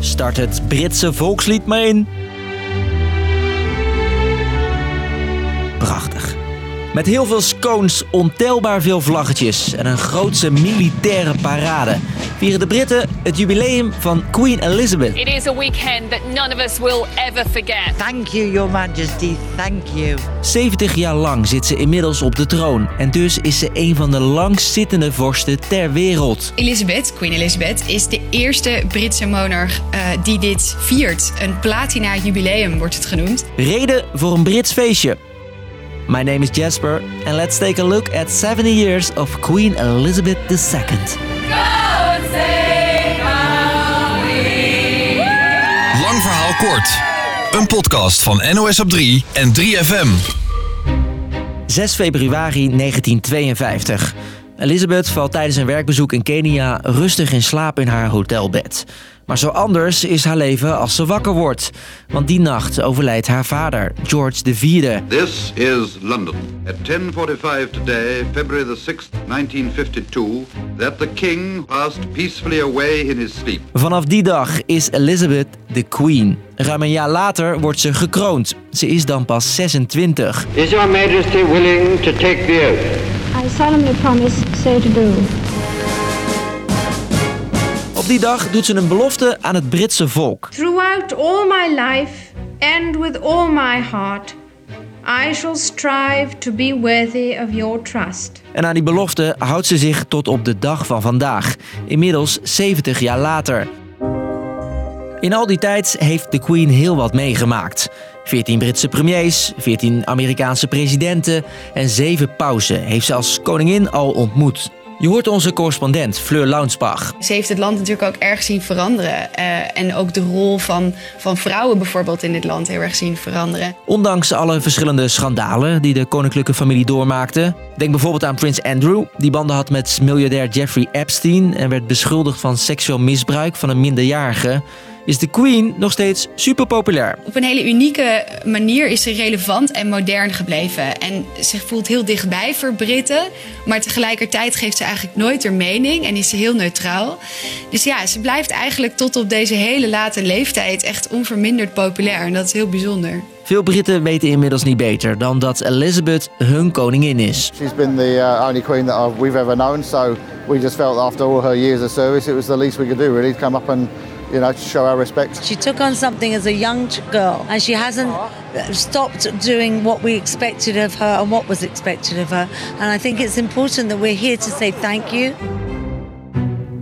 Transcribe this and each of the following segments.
Start het Britse volkslied maar in. Met heel veel scones, ontelbaar veel vlaggetjes en een grootse militaire parade vieren de Britten het jubileum van Queen Elizabeth. It is a weekend that none of us will ever forget. Thank you, Your Majesty. Thank you. 70 jaar lang zit ze inmiddels op de troon en dus is ze een van de langstzittende vorsten ter wereld. Elizabeth, Queen Elizabeth, is de eerste Britse monarch uh, die dit viert. Een platina jubileum wordt het genoemd. Reden voor een Brits feestje. My name is Jasper and let's take a look at 70 years of Queen Elizabeth II. Lang verhaal kort. Een podcast van NOS op 3 en 3FM. 6 februari 1952. Elizabeth valt tijdens een werkbezoek in Kenia rustig in slaap in haar hotelbed. Maar zo anders is haar leven als ze wakker wordt. Want die nacht overlijdt haar vader, George IV. This is London. At 10:45 today, February the 6th, 1952, that the king passed peacefully away in his sleep. Vanaf die dag is Elizabeth de queen. Ruim een jaar later wordt ze gekroond. Ze is dan pas 26. Is your majesty willing to take the oath? I solemnly promise so to do. Die dag doet ze een belofte aan het Britse volk. Throughout all my life and with all my heart, I shall strive to be worthy of your trust. En aan die belofte houdt ze zich tot op de dag van vandaag, inmiddels 70 jaar later. In al die tijd heeft de Queen heel wat meegemaakt. 14 Britse premiers, 14 Amerikaanse presidenten en 7 pausen heeft ze als koningin al ontmoet. Je hoort onze correspondent Fleur Launsbach. Ze heeft het land natuurlijk ook erg zien veranderen. Uh, en ook de rol van, van vrouwen bijvoorbeeld in dit land heel erg zien veranderen. Ondanks alle verschillende schandalen die de koninklijke familie doormaakte. Denk bijvoorbeeld aan prins Andrew, die banden had met miljardair Jeffrey Epstein en werd beschuldigd van seksueel misbruik van een minderjarige is de Queen nog steeds super populair. Op een hele unieke manier is ze relevant en modern gebleven. En ze voelt heel dichtbij voor Britten. Maar tegelijkertijd geeft ze eigenlijk nooit haar mening en is ze heel neutraal. Dus ja, ze blijft eigenlijk tot op deze hele late leeftijd echt onverminderd populair. En dat is heel bijzonder. Veel Britten weten inmiddels niet beter dan dat Elizabeth hun koningin is. She's been the uh, only queen that we've ever known, so we just felt after all her years of service, it was the least we could do really to come up and you know, to show our respect. She took on something as a young girl and she hasn't uh-huh. uh, stopped doing what we expected of her and what was expected of her. And I think it's important that we're here to say thank you.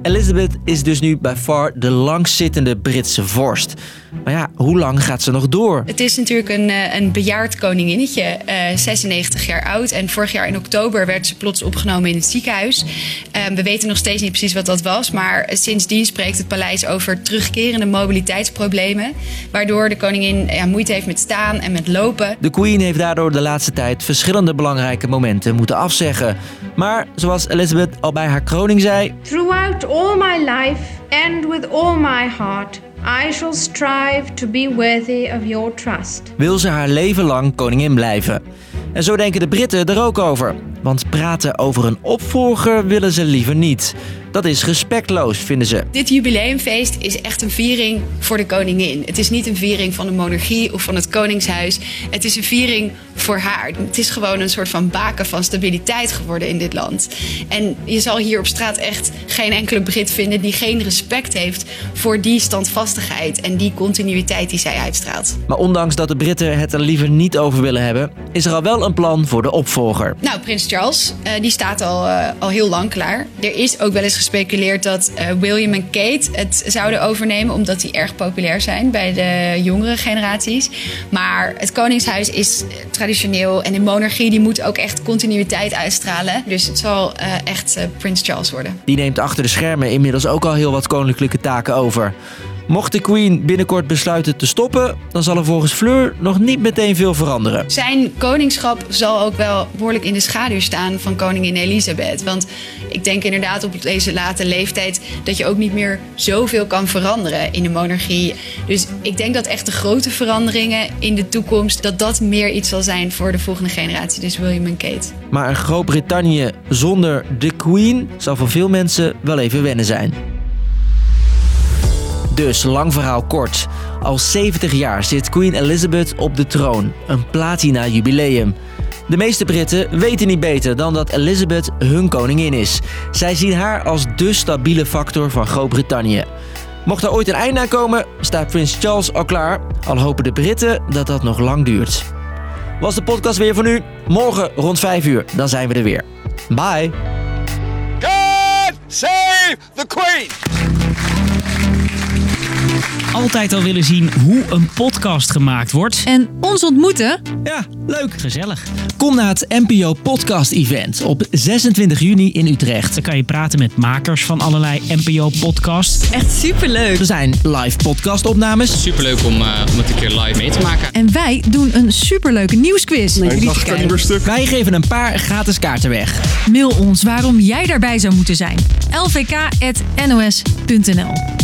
Elizabeth is dus nu bij far de langzittende Britse vorst. Maar ja, hoe lang gaat ze nog door? Het is natuurlijk een, eh, een bejaard koninginnetje, uh, 96 jaar oud. En vorig jaar in oktober werd ze plots opgenomen in het ziekenhuis. Uh, we weten nog steeds niet precies wat dat was. Maar sindsdien spreekt het paleis over terugkerende mobiliteitsproblemen. Waardoor de koningin ja, moeite heeft met staan en met lopen. De queen heeft daardoor de laatste tijd verschillende belangrijke momenten moeten afzeggen. Maar zoals Elizabeth al bij haar kroning zei... Throughout all my life and with all my heart... I shall strive to be worthy of your trust. Wil ze haar leven lang koningin blijven? En zo denken de Britten er ook over. Want praten over een opvolger willen ze liever niet. Dat is respectloos, vinden ze. Dit jubileumfeest is echt een viering voor de koningin. Het is niet een viering van de monarchie of van het koningshuis. Het is een viering voor haar. Het is gewoon een soort van baken van stabiliteit geworden in dit land. En je zal hier op straat echt geen enkele Brit vinden die geen respect heeft voor die standvastigheid en die continuïteit die zij uitstraalt. Maar ondanks dat de Britten het er liever niet over willen hebben, is er al wel een plan voor de opvolger. Nou, prins Charles, uh, die staat al, uh, al heel lang klaar. Er is ook wel eens gespeculeerd dat uh, William en Kate het zouden overnemen, omdat die erg populair zijn bij de jongere generaties. Maar het Koningshuis is traditioneel en de monarchie die moet ook echt continuïteit uitstralen. Dus het zal echt Prins Charles worden. Die neemt achter de schermen inmiddels ook al heel wat koninklijke taken over. Mocht de Queen binnenkort besluiten te stoppen, dan zal er volgens Fleur nog niet meteen veel veranderen. Zijn koningschap zal ook wel behoorlijk in de schaduw staan van koningin Elisabeth. Want ik denk inderdaad op deze late leeftijd dat je ook niet meer zoveel kan veranderen in de monarchie. Dus ik denk dat echt de grote veranderingen in de toekomst, dat dat meer iets zal zijn voor de volgende generatie. Dus William en Kate. Maar een Groot-Brittannië zonder de Queen zal voor veel mensen wel even wennen zijn. Dus lang verhaal kort. Al 70 jaar zit Queen Elizabeth op de troon. Een platina jubileum. De meeste Britten weten niet beter dan dat Elizabeth hun koningin is. Zij zien haar als de stabiele factor van Groot-Brittannië. Mocht er ooit een einde aan komen, staat prins Charles al klaar. Al hopen de Britten dat dat nog lang duurt. Was de podcast weer voor nu? Morgen rond 5 uur, dan zijn we er weer. Bye! God save the Queen! Altijd al willen zien hoe een podcast gemaakt wordt. En ons ontmoeten? Ja, leuk. Gezellig. Kom naar het NPO Podcast Event op 26 juni in Utrecht. Dan kan je praten met makers van allerlei NPO-podcasts. Echt superleuk. Er zijn live podcastopnames. Superleuk om, uh, om het een keer live mee te maken. En wij doen een superleuke nieuwsquiz. Nee, stuk. Wij geven een paar gratis kaarten weg. Mail ons waarom jij daarbij zou moeten zijn. lvk.nos.nl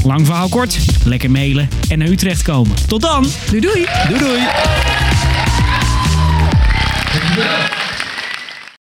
Lang verhaal kort, lekker mailen en naar Utrecht komen. Tot dan! Doei doei! Doei doei!